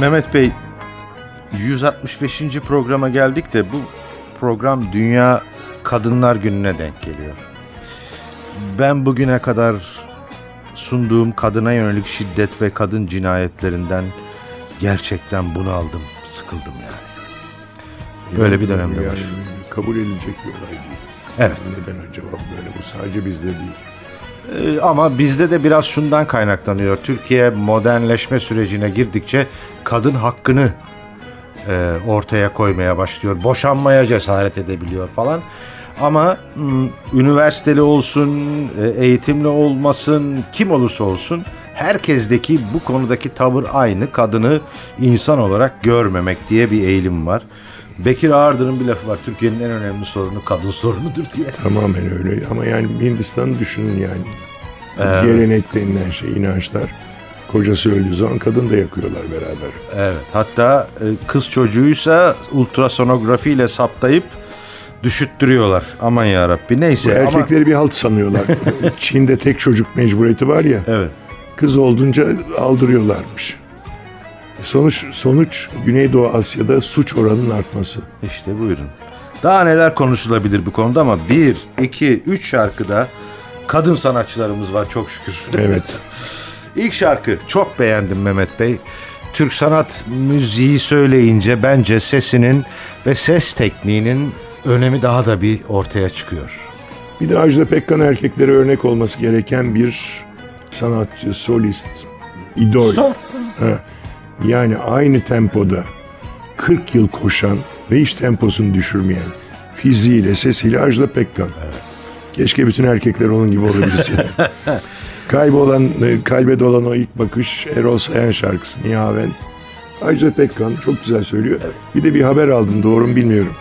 Mehmet Bey 165. programa geldik de bu program Dünya Kadınlar Günü'ne denk geliyor. Ben bugüne kadar sunduğum kadına yönelik şiddet ve kadın cinayetlerinden gerçekten bunu aldım, sıkıldım yani. Böyle bir dönemde yani var. Kabul edilecek bir olay değil. Evet. Neden acaba böyle? Bu sadece bizde değil. Ee, ama bizde de biraz şundan kaynaklanıyor. Türkiye modernleşme sürecine girdikçe kadın hakkını e, ortaya koymaya başlıyor. Boşanmaya cesaret edebiliyor falan. Ama m, üniversiteli olsun, e, eğitimli olmasın, kim olursa olsun herkesteki bu konudaki tavır aynı. Kadını insan olarak görmemek diye bir eğilim var. Bekir Ağırdır'ın bir lafı var. Türkiye'nin en önemli sorunu kadın sorunudur diye. Tamamen öyle. Ama yani Hindistan'ı düşünün yani. Gelenek denilen şey, inançlar. Kocası öldüğü zaman kadın da yakıyorlar beraber. Evet. Hatta e, kız çocuğuysa ultrasonografiyle saptayıp düşüttürüyorlar. Aman ya Rabbi. Bu Neyse ama erkekleri bir halt sanıyorlar. Çin'de tek çocuk mecburiyeti var ya. evet. Kız olduğunca aldırıyorlarmış. Sonuç sonuç Güneydoğu Asya'da suç oranının artması. İşte buyurun. Daha neler konuşulabilir bu konuda ama bir, iki, üç şarkıda kadın sanatçılarımız var çok şükür. Evet. İlk şarkı çok beğendim Mehmet Bey. Türk sanat müziği söyleyince bence sesinin ve ses tekniğinin önemi daha da bir ortaya çıkıyor. Bir de Ajda Pekkan erkeklere örnek olması gereken bir sanatçı, solist, idol. Ha, yani aynı tempoda 40 yıl koşan ve hiç temposunu düşürmeyen fiziğiyle, sesiyle Ajda Pekkan. Keşke bütün erkekler onun gibi olabilse. Kaybolan, e, kalbe dolan o ilk bakış Erol Sayan şarkısı Nihaven. Ajda Pekkan çok güzel söylüyor. Bir de bir haber aldım doğru mu bilmiyorum.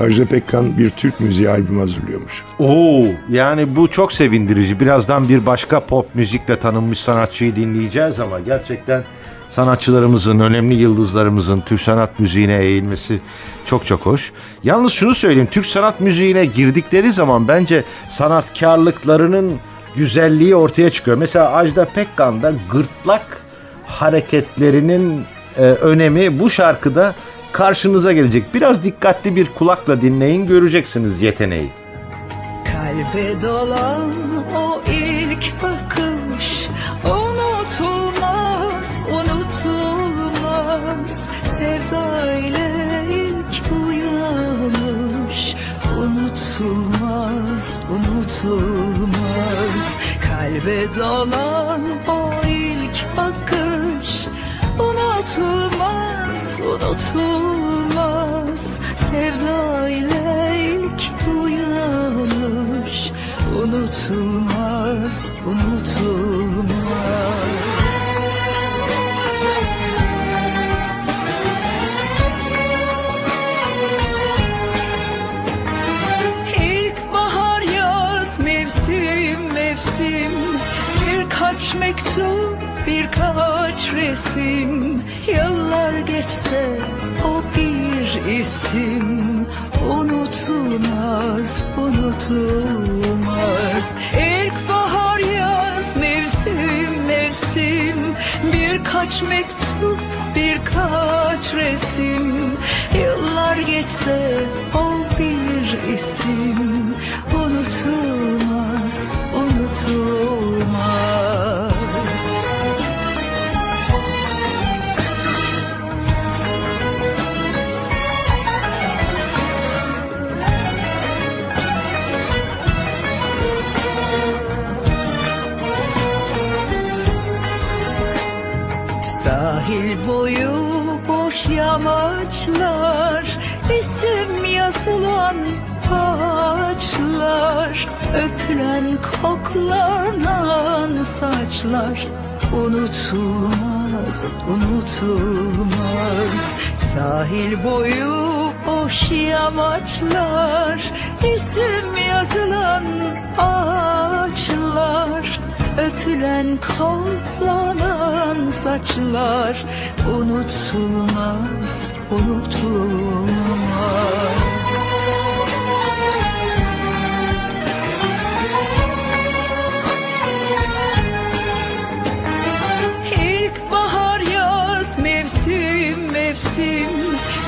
Ajda Pekkan bir Türk müziği albümü hazırlıyormuş. Oo, yani bu çok sevindirici. Birazdan bir başka pop müzikle tanınmış sanatçıyı dinleyeceğiz ama gerçekten sanatçılarımızın, önemli yıldızlarımızın Türk sanat müziğine eğilmesi çok çok hoş. Yalnız şunu söyleyeyim, Türk sanat müziğine girdikleri zaman bence sanatkarlıklarının güzelliği ortaya çıkıyor. Mesela Ajda Pekkan'da gırtlak hareketlerinin e, önemi bu şarkıda karşınıza gelecek. Biraz dikkatli bir kulakla dinleyin göreceksiniz yeteneği. Kalbe dolan o ilk bakış Unutulmaz, unutulmaz Sevda ile ilk uyanış Unutulmaz, unutulmaz Kalbe dolan o ilk bakış Unutulmaz, unutulmaz. Sevda ilk uyanış Unutulmaz, unutulmaz. İlkbahar yaz mevsim mevsim. Birkaç mektup birkaç resim Yıllar geçse o bir isim. Unutulmaz unutulmaz. İlkbahar yaz mevsim mevsim. Birkaç mektup birkaç resim. Yıllar geçse o bir isim. Unutulmaz, unutulmaz Sahil boyu boş yamaçlar isim yazılan ağaçlar Öpülen koklanan saçlar. Unutulmaz, unutulmaz Sahil boyu boş yamaçlar isim yazılan ağaçlar Öpülen kollanan saçlar Unutulmaz, unutulmaz. Mevsim.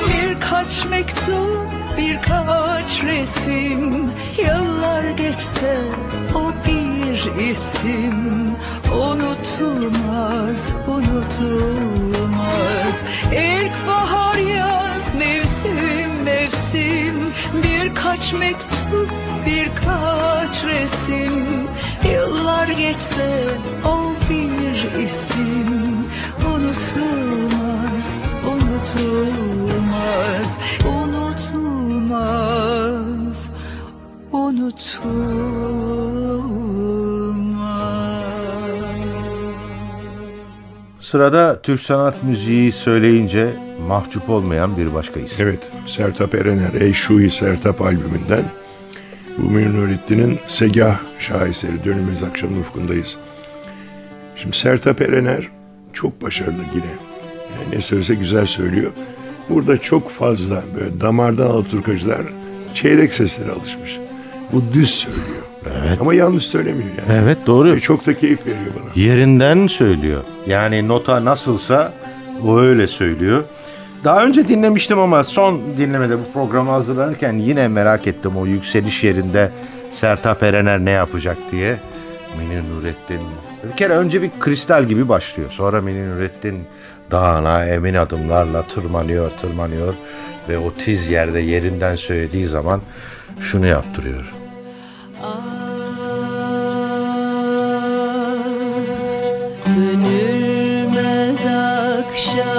Birkaç mektup birkaç resim. Yıllar geçse o bir isim Unutulmaz unutulmaz. İlkbahar yaz mevsim mevsim. Birkaç mektup birkaç resim. Yıllar geçse o bir isim. Unutulmaz, unutulmaz, unutulmaz, unutulmaz. Sırada Türk sanat müziği söyleyince mahcup olmayan bir başka isim. Evet, Sertap Erener, Ey Şuhi Sertap albümünden. Bu Münir Segah şaheseri, Dönülmez Akşamın Ufkundayız. Şimdi Sertap Erener çok başarılı yine. Yani ne söylese güzel söylüyor. Burada çok fazla böyle damardan alaturkacılar çeyrek seslere alışmış. Bu düz söylüyor. Evet. Ama yanlış söylemiyor yani. Evet doğru. Ve çok da keyif veriyor bana. Yerinden söylüyor. Yani nota nasılsa o öyle söylüyor. Daha önce dinlemiştim ama son dinlemede bu programı hazırlanırken yine merak ettim o yükseliş yerinde Sertap Erener ne yapacak diye. Münir Nurettin bir kere önce bir kristal gibi başlıyor. Sonra Münir Nurettin dağına emin adımlarla tırmanıyor tırmanıyor ve o tiz yerde yerinden söylediği zaman şunu yaptırıyor. Akşamın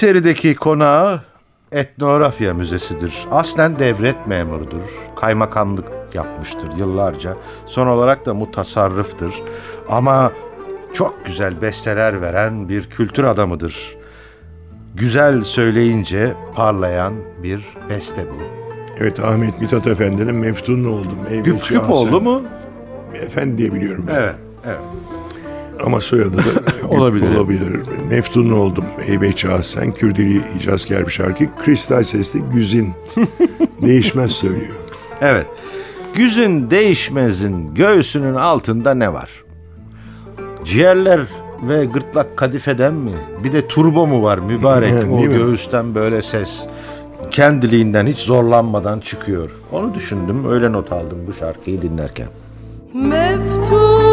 Kayseri'deki konağı etnografya müzesidir. Aslen devlet memurudur. Kaymakamlık yapmıştır yıllarca. Son olarak da mutasarrıftır. Ama çok güzel besteler veren bir kültür adamıdır. Güzel söyleyince parlayan bir beste bu. Evet Ahmet Mithat Efendi'nin Meftunlu oldum. Güp güp oldu mu? Efendi diye biliyorum ben. Evet, evet. Ama soyadı da Olabilir. olabilir. Meftunlu oldum. Ey Bekçi Hasan. Kürdili icazkar bir şarkı. Kristal sesli Güzin. Değişmez söylüyor. Evet. Güzün değişmezin göğsünün altında ne var? Ciğerler ve gırtlak kadifeden mi? Bir de turbo mu var mübarek? Değil o mi? göğüsten böyle ses kendiliğinden hiç zorlanmadan çıkıyor. Onu düşündüm, öyle not aldım bu şarkıyı dinlerken. Meftunun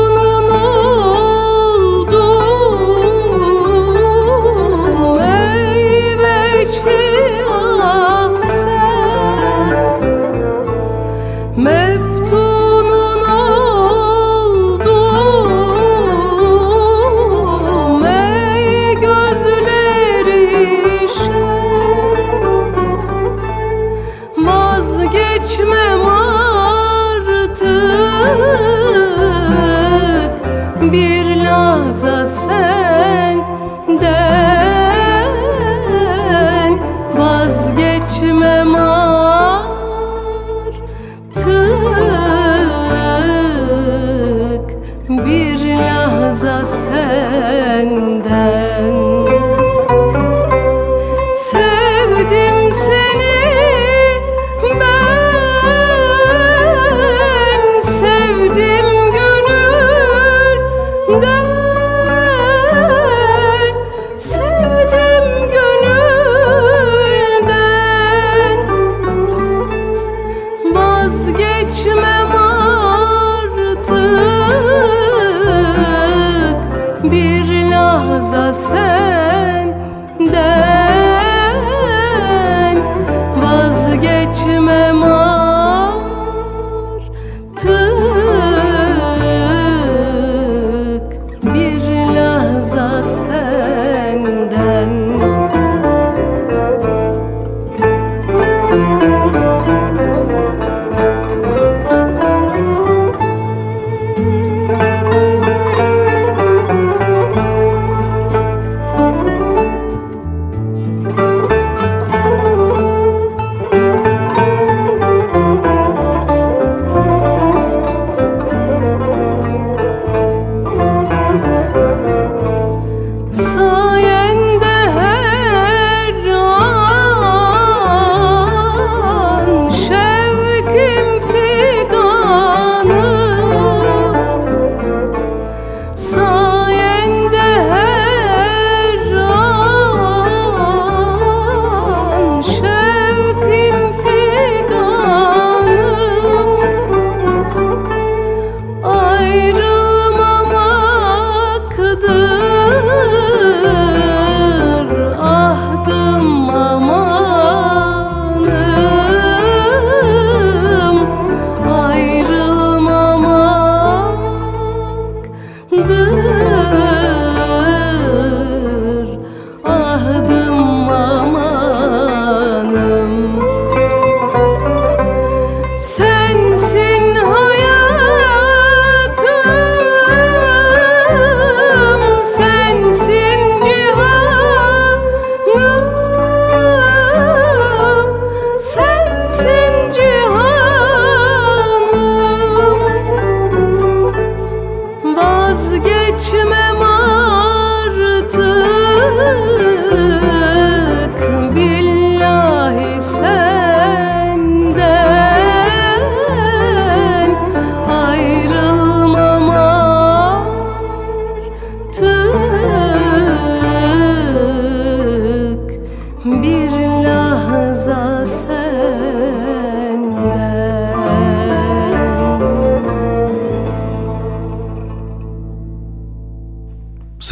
bir laza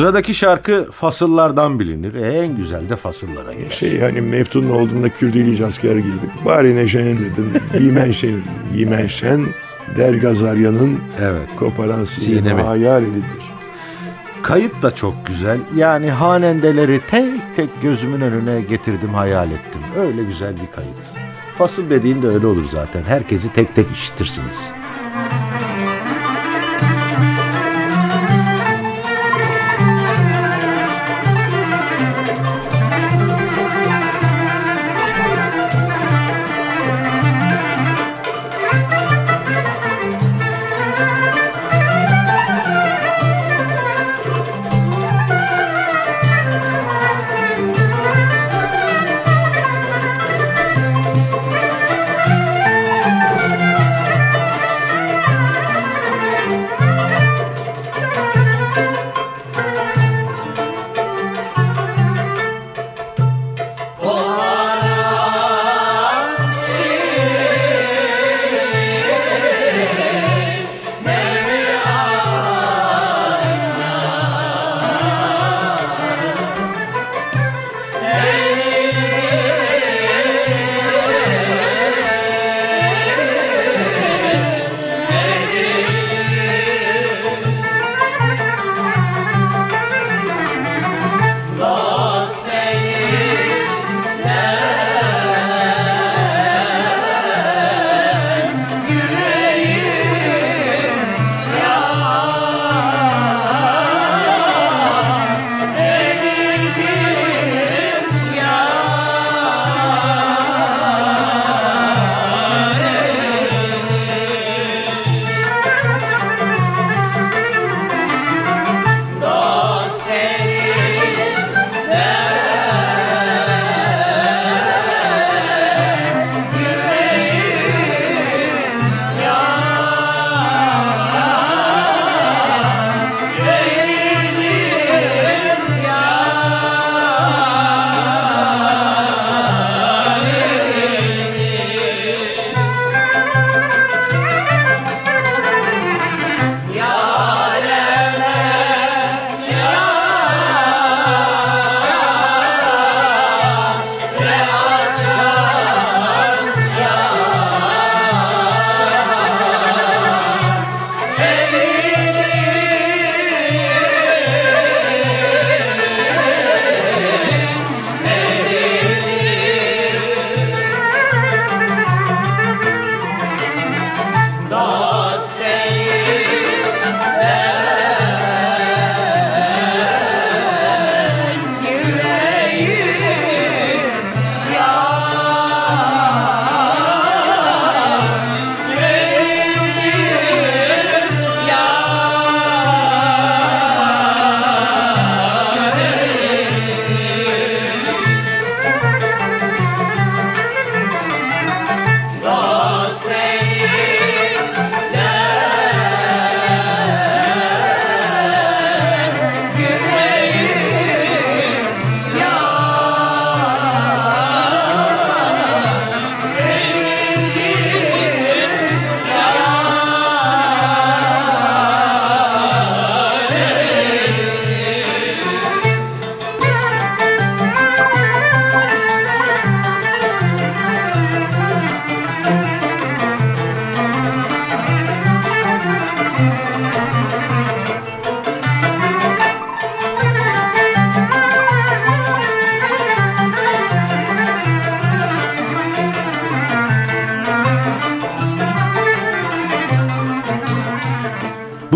Sıradaki şarkı fasıllardan bilinir. E, en güzel de fasıllara gelir. Şey hani Meftunlu olduğumda Kürdili icazkar girdik. Bari neşenin dedim. Giymen şen, giymen şen. Der Gazaryan'ın Evet. koparan sinemi hayal elidir. Kayıt da çok güzel. Yani hanendeleri tek tek gözümün önüne getirdim, hayal ettim. Öyle güzel bir kayıt. Fasıl dediğin de öyle olur zaten. Herkesi tek tek işitirsiniz.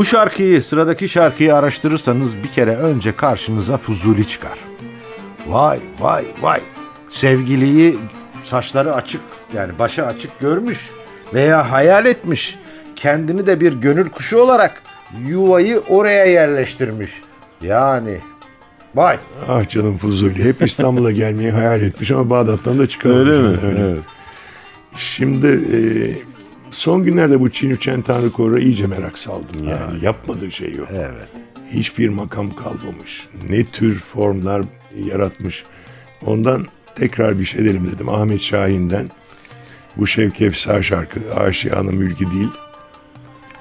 Şarkıyı, sıradaki şarkıyı araştırırsanız bir kere önce karşınıza Fuzuli çıkar. Vay vay vay. Sevgiliyi saçları açık yani başı açık görmüş veya hayal etmiş. Kendini de bir gönül kuşu olarak yuvayı oraya yerleştirmiş. Yani vay. Ah canım Fuzuli. Hep İstanbul'a gelmeyi hayal etmiş ama Bağdat'tan da çıkamamış. Öyle mi? Öyle. Evet. Şimdi e, son günlerde bu Çin Üçen Tanrı Koru'na iyice merak saldım. Yani yapmadığı şey yok. Evet. Hiçbir makam kalmamış. Ne tür formlar yaratmış. Ondan tekrar bir şey edelim dedim. Ahmet Şahin'den bu Şevki Efsar şarkı Aşiyanı Mülki değil.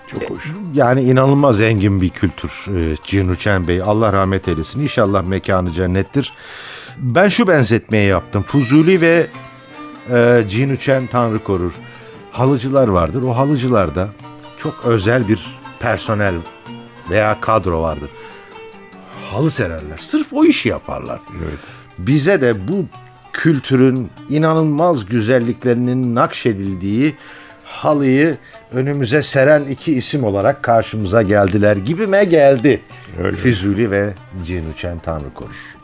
Çok hoş. Yani inanılmaz zengin bir kültür e, Cin Uçen Bey. Allah rahmet eylesin. İnşallah mekanı cennettir. Ben şu benzetmeyi yaptım. Fuzuli ve e, Cin Uçen Tanrı korur. Halıcılar vardır. O halıcılarda çok özel bir personel veya kadro vardır. halı sererler. Sırf o işi yaparlar. Evet. Bize de bu kültürün inanılmaz güzelliklerinin nakşedildiği halıyı önümüze seren iki isim olarak karşımıza geldiler gibime geldi. Öyle. Füzuli ve Cinuçen Tanrı korur.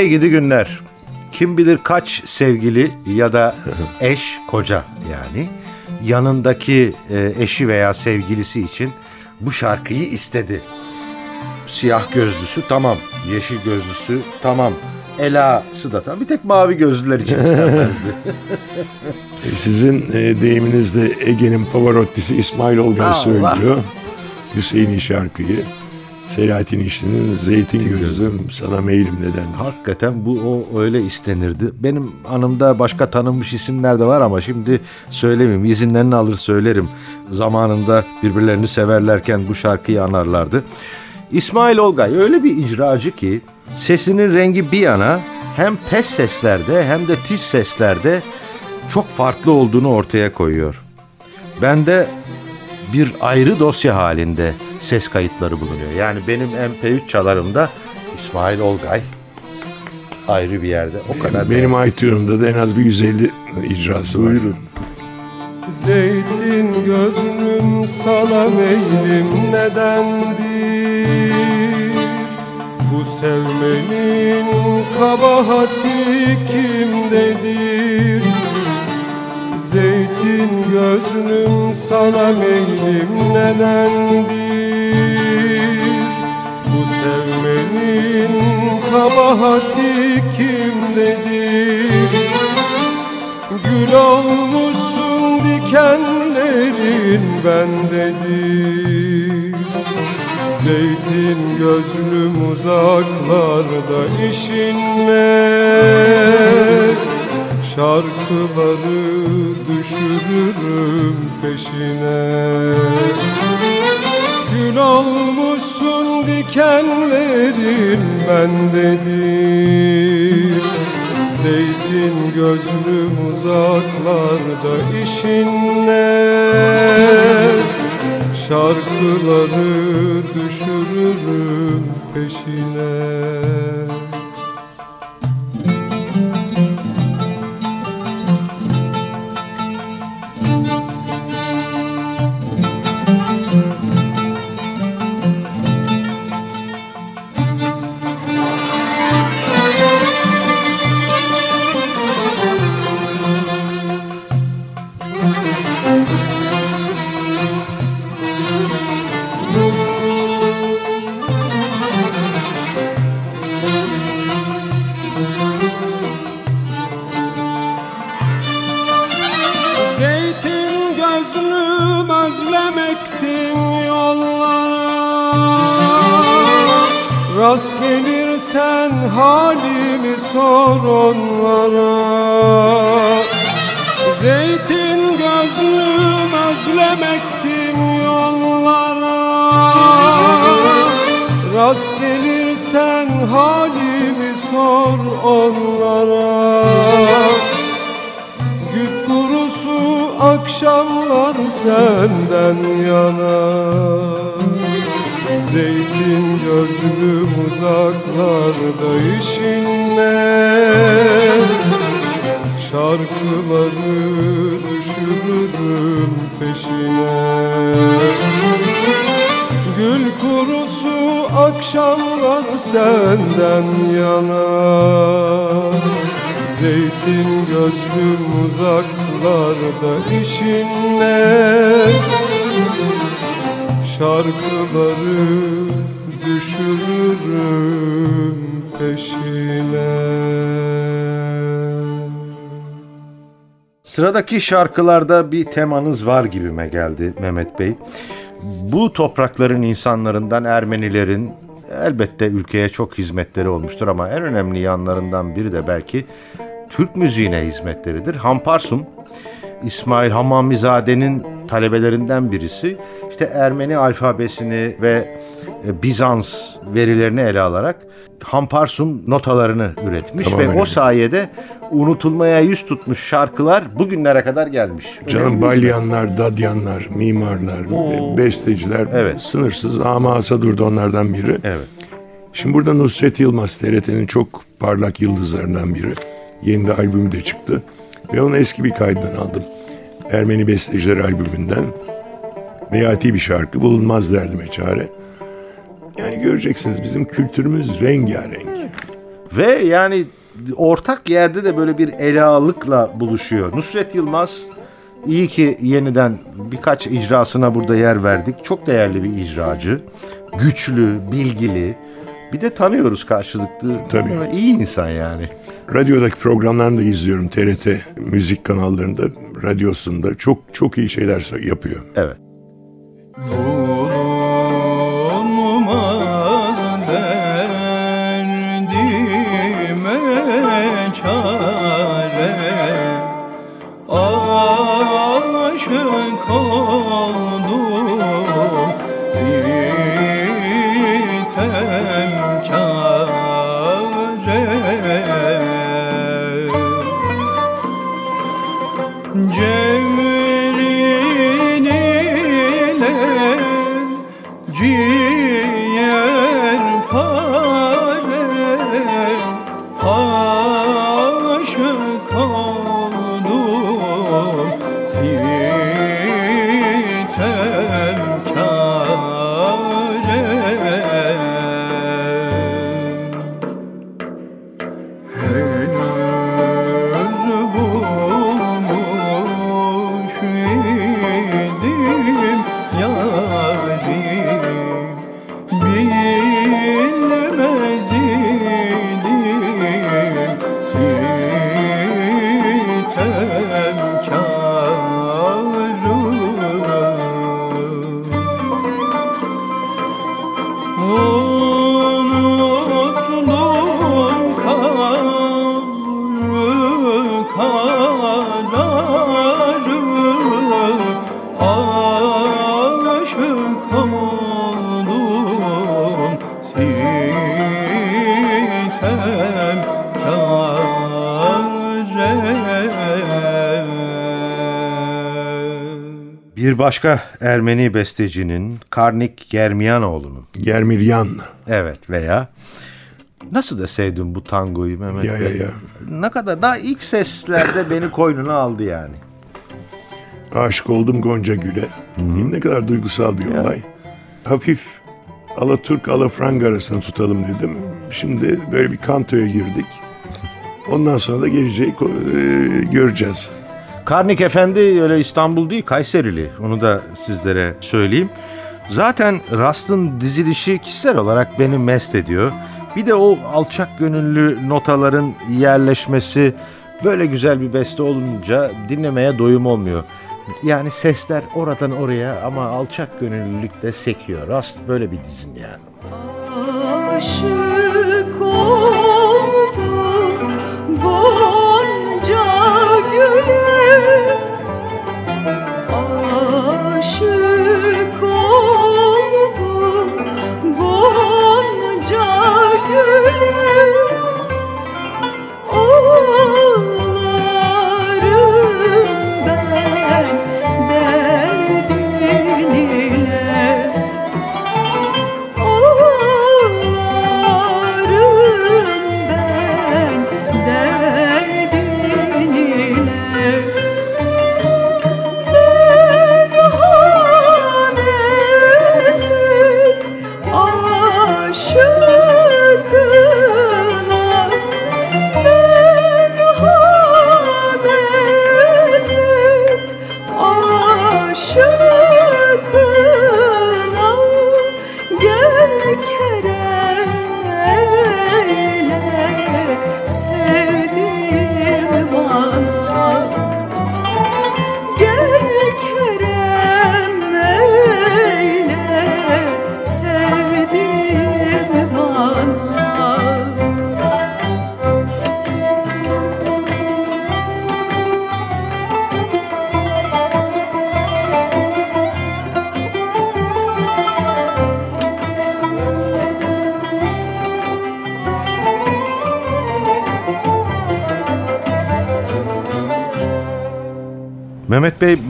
Hey gidi günler. Kim bilir kaç sevgili ya da eş, koca yani yanındaki e, eşi veya sevgilisi için bu şarkıyı istedi. Siyah gözlüsü tamam, yeşil gözlüsü tamam, Ela'sı da tamam. Bir tek mavi gözlüler için istemezdi. E, Sizin e, deyiminizde Ege'nin Pavarotti'si İsmail Allah. söylüyor. Hüseyin'in şarkıyı. Selahattin İşli'nin Zeytin Gözlüm Sana Meylim Neden. Hakikaten bu o öyle istenirdi. Benim anımda başka tanınmış isimler de var ama şimdi söylemeyeyim. İzinlerini alır söylerim. Zamanında birbirlerini severlerken bu şarkıyı anarlardı. İsmail Olgay öyle bir icracı ki sesinin rengi bir yana hem pes seslerde hem de tiz seslerde çok farklı olduğunu ortaya koyuyor. Bende bir ayrı dosya halinde ses kayıtları bulunuyor. Yani benim MP3 çalarımda İsmail Olgay ayrı bir yerde. O kadar Benim iTunes'umda da en az bir 150 icrası var. Buyurun. Zeytin gözlüm sana meylim nedendir Bu sevmenin kabahati kimdedir Zeytin gözlüm sana meylim nedendir sevmenin kabahati kimdedir Gül olmuşsun dikenlerin bendedir. Zeytin gözlüm uzaklarda işinle. Şarkıları düşürürüm peşine Gül olmuşsun dikenlerin bendedir Zeytin gözlüm uzaklarda işin ne? Şarkıları düşürürüm peşine sor onlara Zeytin gözlüm özlemektim yollara. Rast gelirsen halimi sor onlara. Gül kurusu akşamlar senden yana Zeytin gözlüm uzaklarda işin ne Şarkıları düşürürüm peşine. Gül kurusu akşamlar senden yana. Zeytin gözlüm uzaklarda işin ne Şarkıları düşürürüm peşine Sıradaki şarkılarda bir temanız var gibime geldi Mehmet Bey. Bu toprakların insanlarından Ermenilerin elbette ülkeye çok hizmetleri olmuştur ama en önemli yanlarından biri de belki Türk müziğine hizmetleridir. Hamparsum, İsmail Hamamizade'nin talebelerinden birisi. İşte Ermeni alfabesini ve e, Bizans verilerini ele alarak Hamparsum notalarını üretmiş Tamamen ve o öyle. sayede unutulmaya yüz tutmuş şarkılar bugünlere kadar gelmiş. Canım balyanlar, dadyanlar, mimarlar, besteciler Evet. sınırsız ama Asadur'da onlardan biri. Evet. Şimdi burada Nusret Yılmaz TRT'nin çok parlak yıldızlarından biri. Yeni de albümü de çıktı. Ve onu eski bir kaydından aldım. Ermeni Besteciler albümünden. Meyati bir şarkı bulunmaz derdime çare. Yani göreceksiniz bizim kültürümüz rengarenk. Ve yani ortak yerde de böyle bir elalıkla buluşuyor. Nusret Yılmaz iyi ki yeniden birkaç icrasına burada yer verdik. Çok değerli bir icracı. Güçlü, bilgili. Bir de tanıyoruz karşılıklı. Tabii. Ama İyi insan yani. Radyodaki programlarını da izliyorum. TRT müzik kanallarında, radyosunda çok çok iyi şeyler yapıyor. Evet. Bulunmaz derdime çare. Aşık oldum sitemkare başka Ermeni bestecinin Karnik Germiyanoğlu'nun. Germiryan. Evet veya nasıl da sevdim bu tangoyu Mehmet Ya, Bey. ya, ya. Ne kadar daha ilk seslerde beni koynuna aldı yani. Aşık oldum Gonca Gül'e. Ne kadar duygusal bir olay. Hafif Alaturk Alafranga arasında tutalım dedim. Şimdi böyle bir kantoya girdik. Ondan sonra da geleceği e, göreceğiz. Karnik Efendi öyle İstanbul değil Kayserili. Onu da sizlere söyleyeyim. Zaten Rast'ın dizilişi kişisel olarak beni mest ediyor. Bir de o alçak gönüllü notaların yerleşmesi böyle güzel bir beste olunca dinlemeye doyum olmuyor. Yani sesler oradan oraya ama alçak gönüllülük de sekiyor. Rast böyle bir dizin yani. Aşık oldum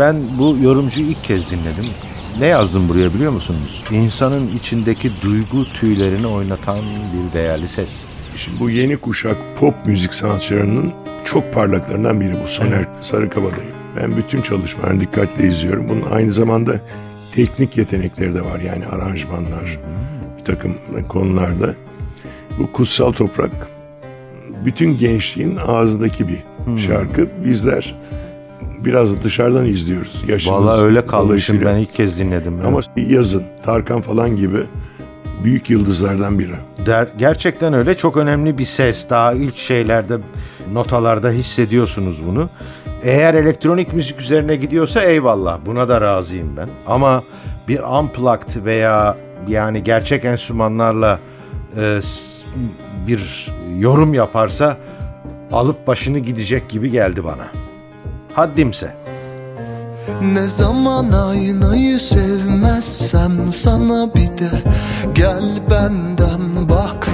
ben bu yorumcuyu ilk kez dinledim. Ne yazdım buraya biliyor musunuz? İnsanın içindeki duygu tüylerini oynatan bir değerli ses. Şimdi bu yeni kuşak pop müzik sanatçılarının çok parlaklarından biri bu Soner Sarıkabadayı. Ben bütün çalışmalarını dikkatle izliyorum. Bunun aynı zamanda teknik yetenekleri de var. Yani aranjmanlar, bir takım konularda. Bu Kutsal Toprak bütün gençliğin ağzındaki bir şarkı. Bizler biraz da dışarıdan izliyoruz. Yaşımız Vallahi öyle kalmışım ben ilk kez dinledim. Evet. Ama yazın Tarkan falan gibi büyük yıldızlardan biri. Der, gerçekten öyle çok önemli bir ses. Daha ilk şeylerde notalarda hissediyorsunuz bunu. Eğer elektronik müzik üzerine gidiyorsa eyvallah buna da razıyım ben. Ama bir unplugged veya yani gerçek enstrümanlarla e, bir yorum yaparsa alıp başını gidecek gibi geldi bana. Haddimse. Ne zaman aynayı sevmezsen sana bir de gel benden bak.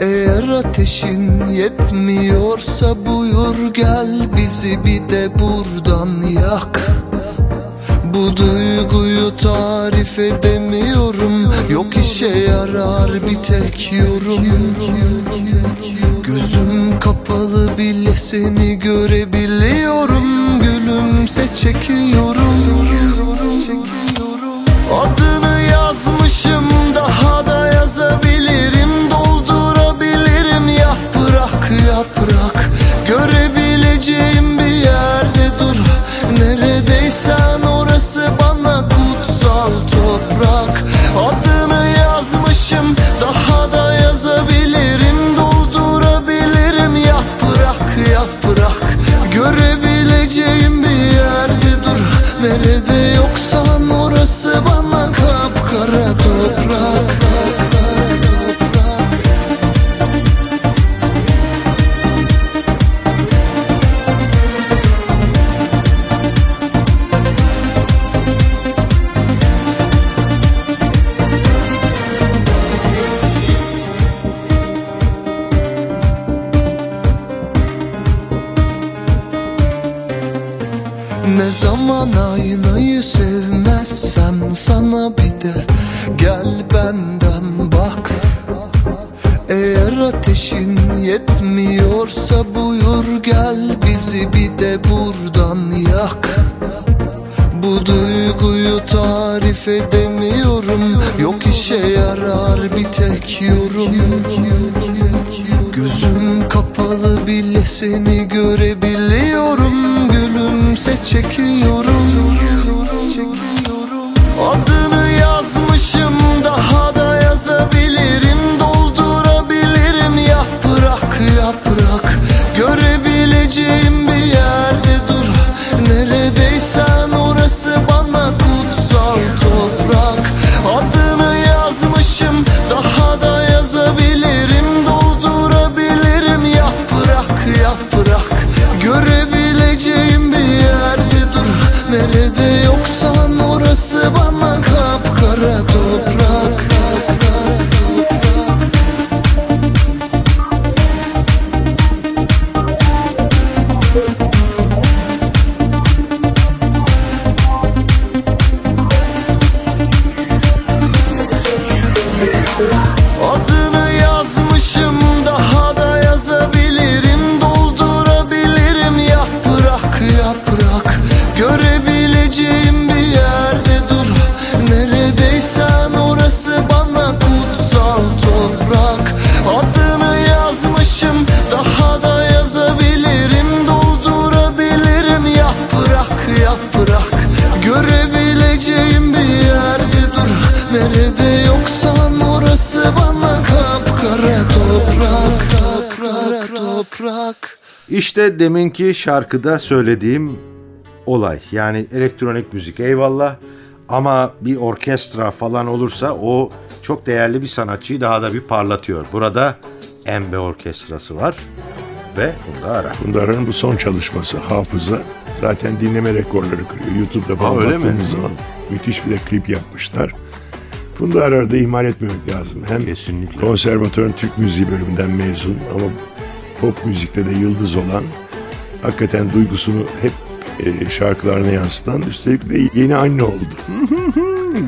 Eğer ateşin yetmiyorsa buyur gel bizi bir de buradan yak. Bu duyguyu tarif edemiyorum. Yok işe yarar bir tek yorum Gözüm kapalı bile seni görebiliyorum. Gülümse çekiyorum. Adını yazmışım bile seni görebiliyorum Gülümse çekiyorum. Adını yazmışım daha da yazabilirim. Doldurabilirim yaprak yaprak Görebileceğim bir İşte deminki şarkıda söylediğim olay. Yani elektronik müzik eyvallah ama bir orkestra falan olursa o çok değerli bir sanatçıyı daha da bir parlatıyor. Burada Embe Orkestrası var ve Funda Ara. Funda Arar'ın bu son çalışması Hafıza zaten dinleme rekorları kırıyor. YouTube'da falan baktığımız zaman müthiş bir de klip yapmışlar. Funda Arar'ı da ihmal etmemek lazım. Hem Kesinlikle. konservatörün Türk müziği bölümünden mezun ama pop müzikte de yıldız olan hakikaten duygusunu hep e, şarkılarına yansıtan üstelik de yeni anne oldu.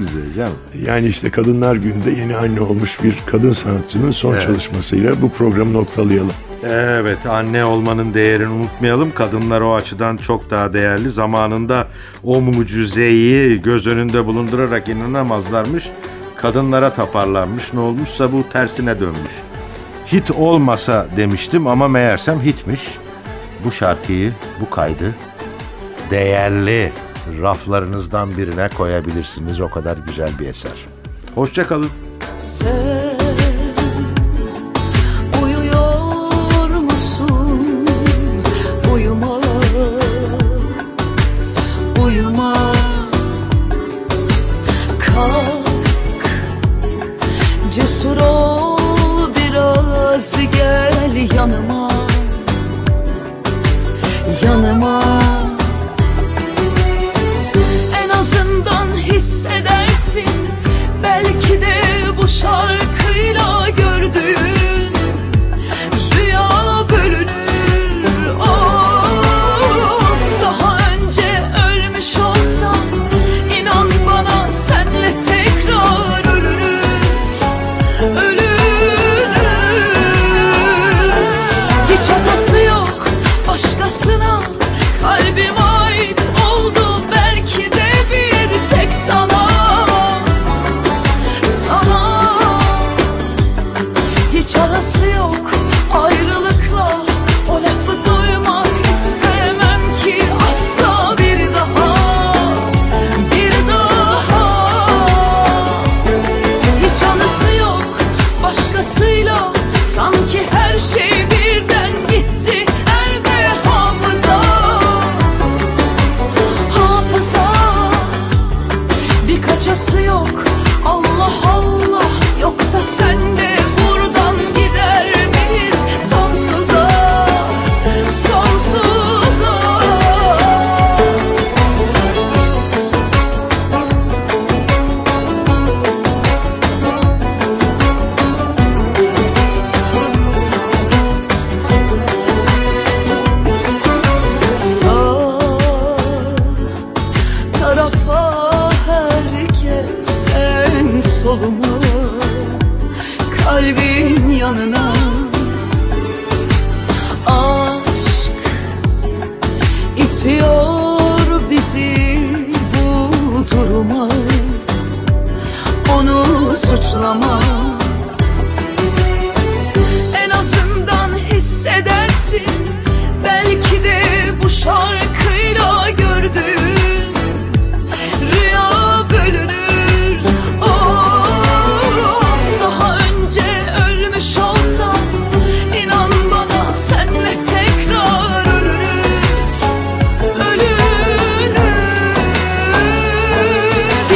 Güzel canım. Yani işte Kadınlar Günü'nde yeni anne olmuş bir kadın sanatçının son Evet. çalışmasıyla bu programı noktalayalım. Evet anne olmanın değerini unutmayalım. Kadınlar o açıdan çok daha değerli. Zamanında o mucizeyi göz önünde bulundurarak inanamazlarmış. Kadınlara taparlarmış. Ne olmuşsa bu tersine dönmüş. Hit olmasa demiştim ama meğersem hitmiş. Bu şarkıyı, bu kaydı değerli raflarınızdan birine koyabilirsiniz. O kadar güzel bir eser. Hoşçakalın. Sen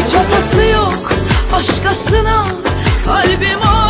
Hiç hatası yok. Başkasına kalbim ağrıyor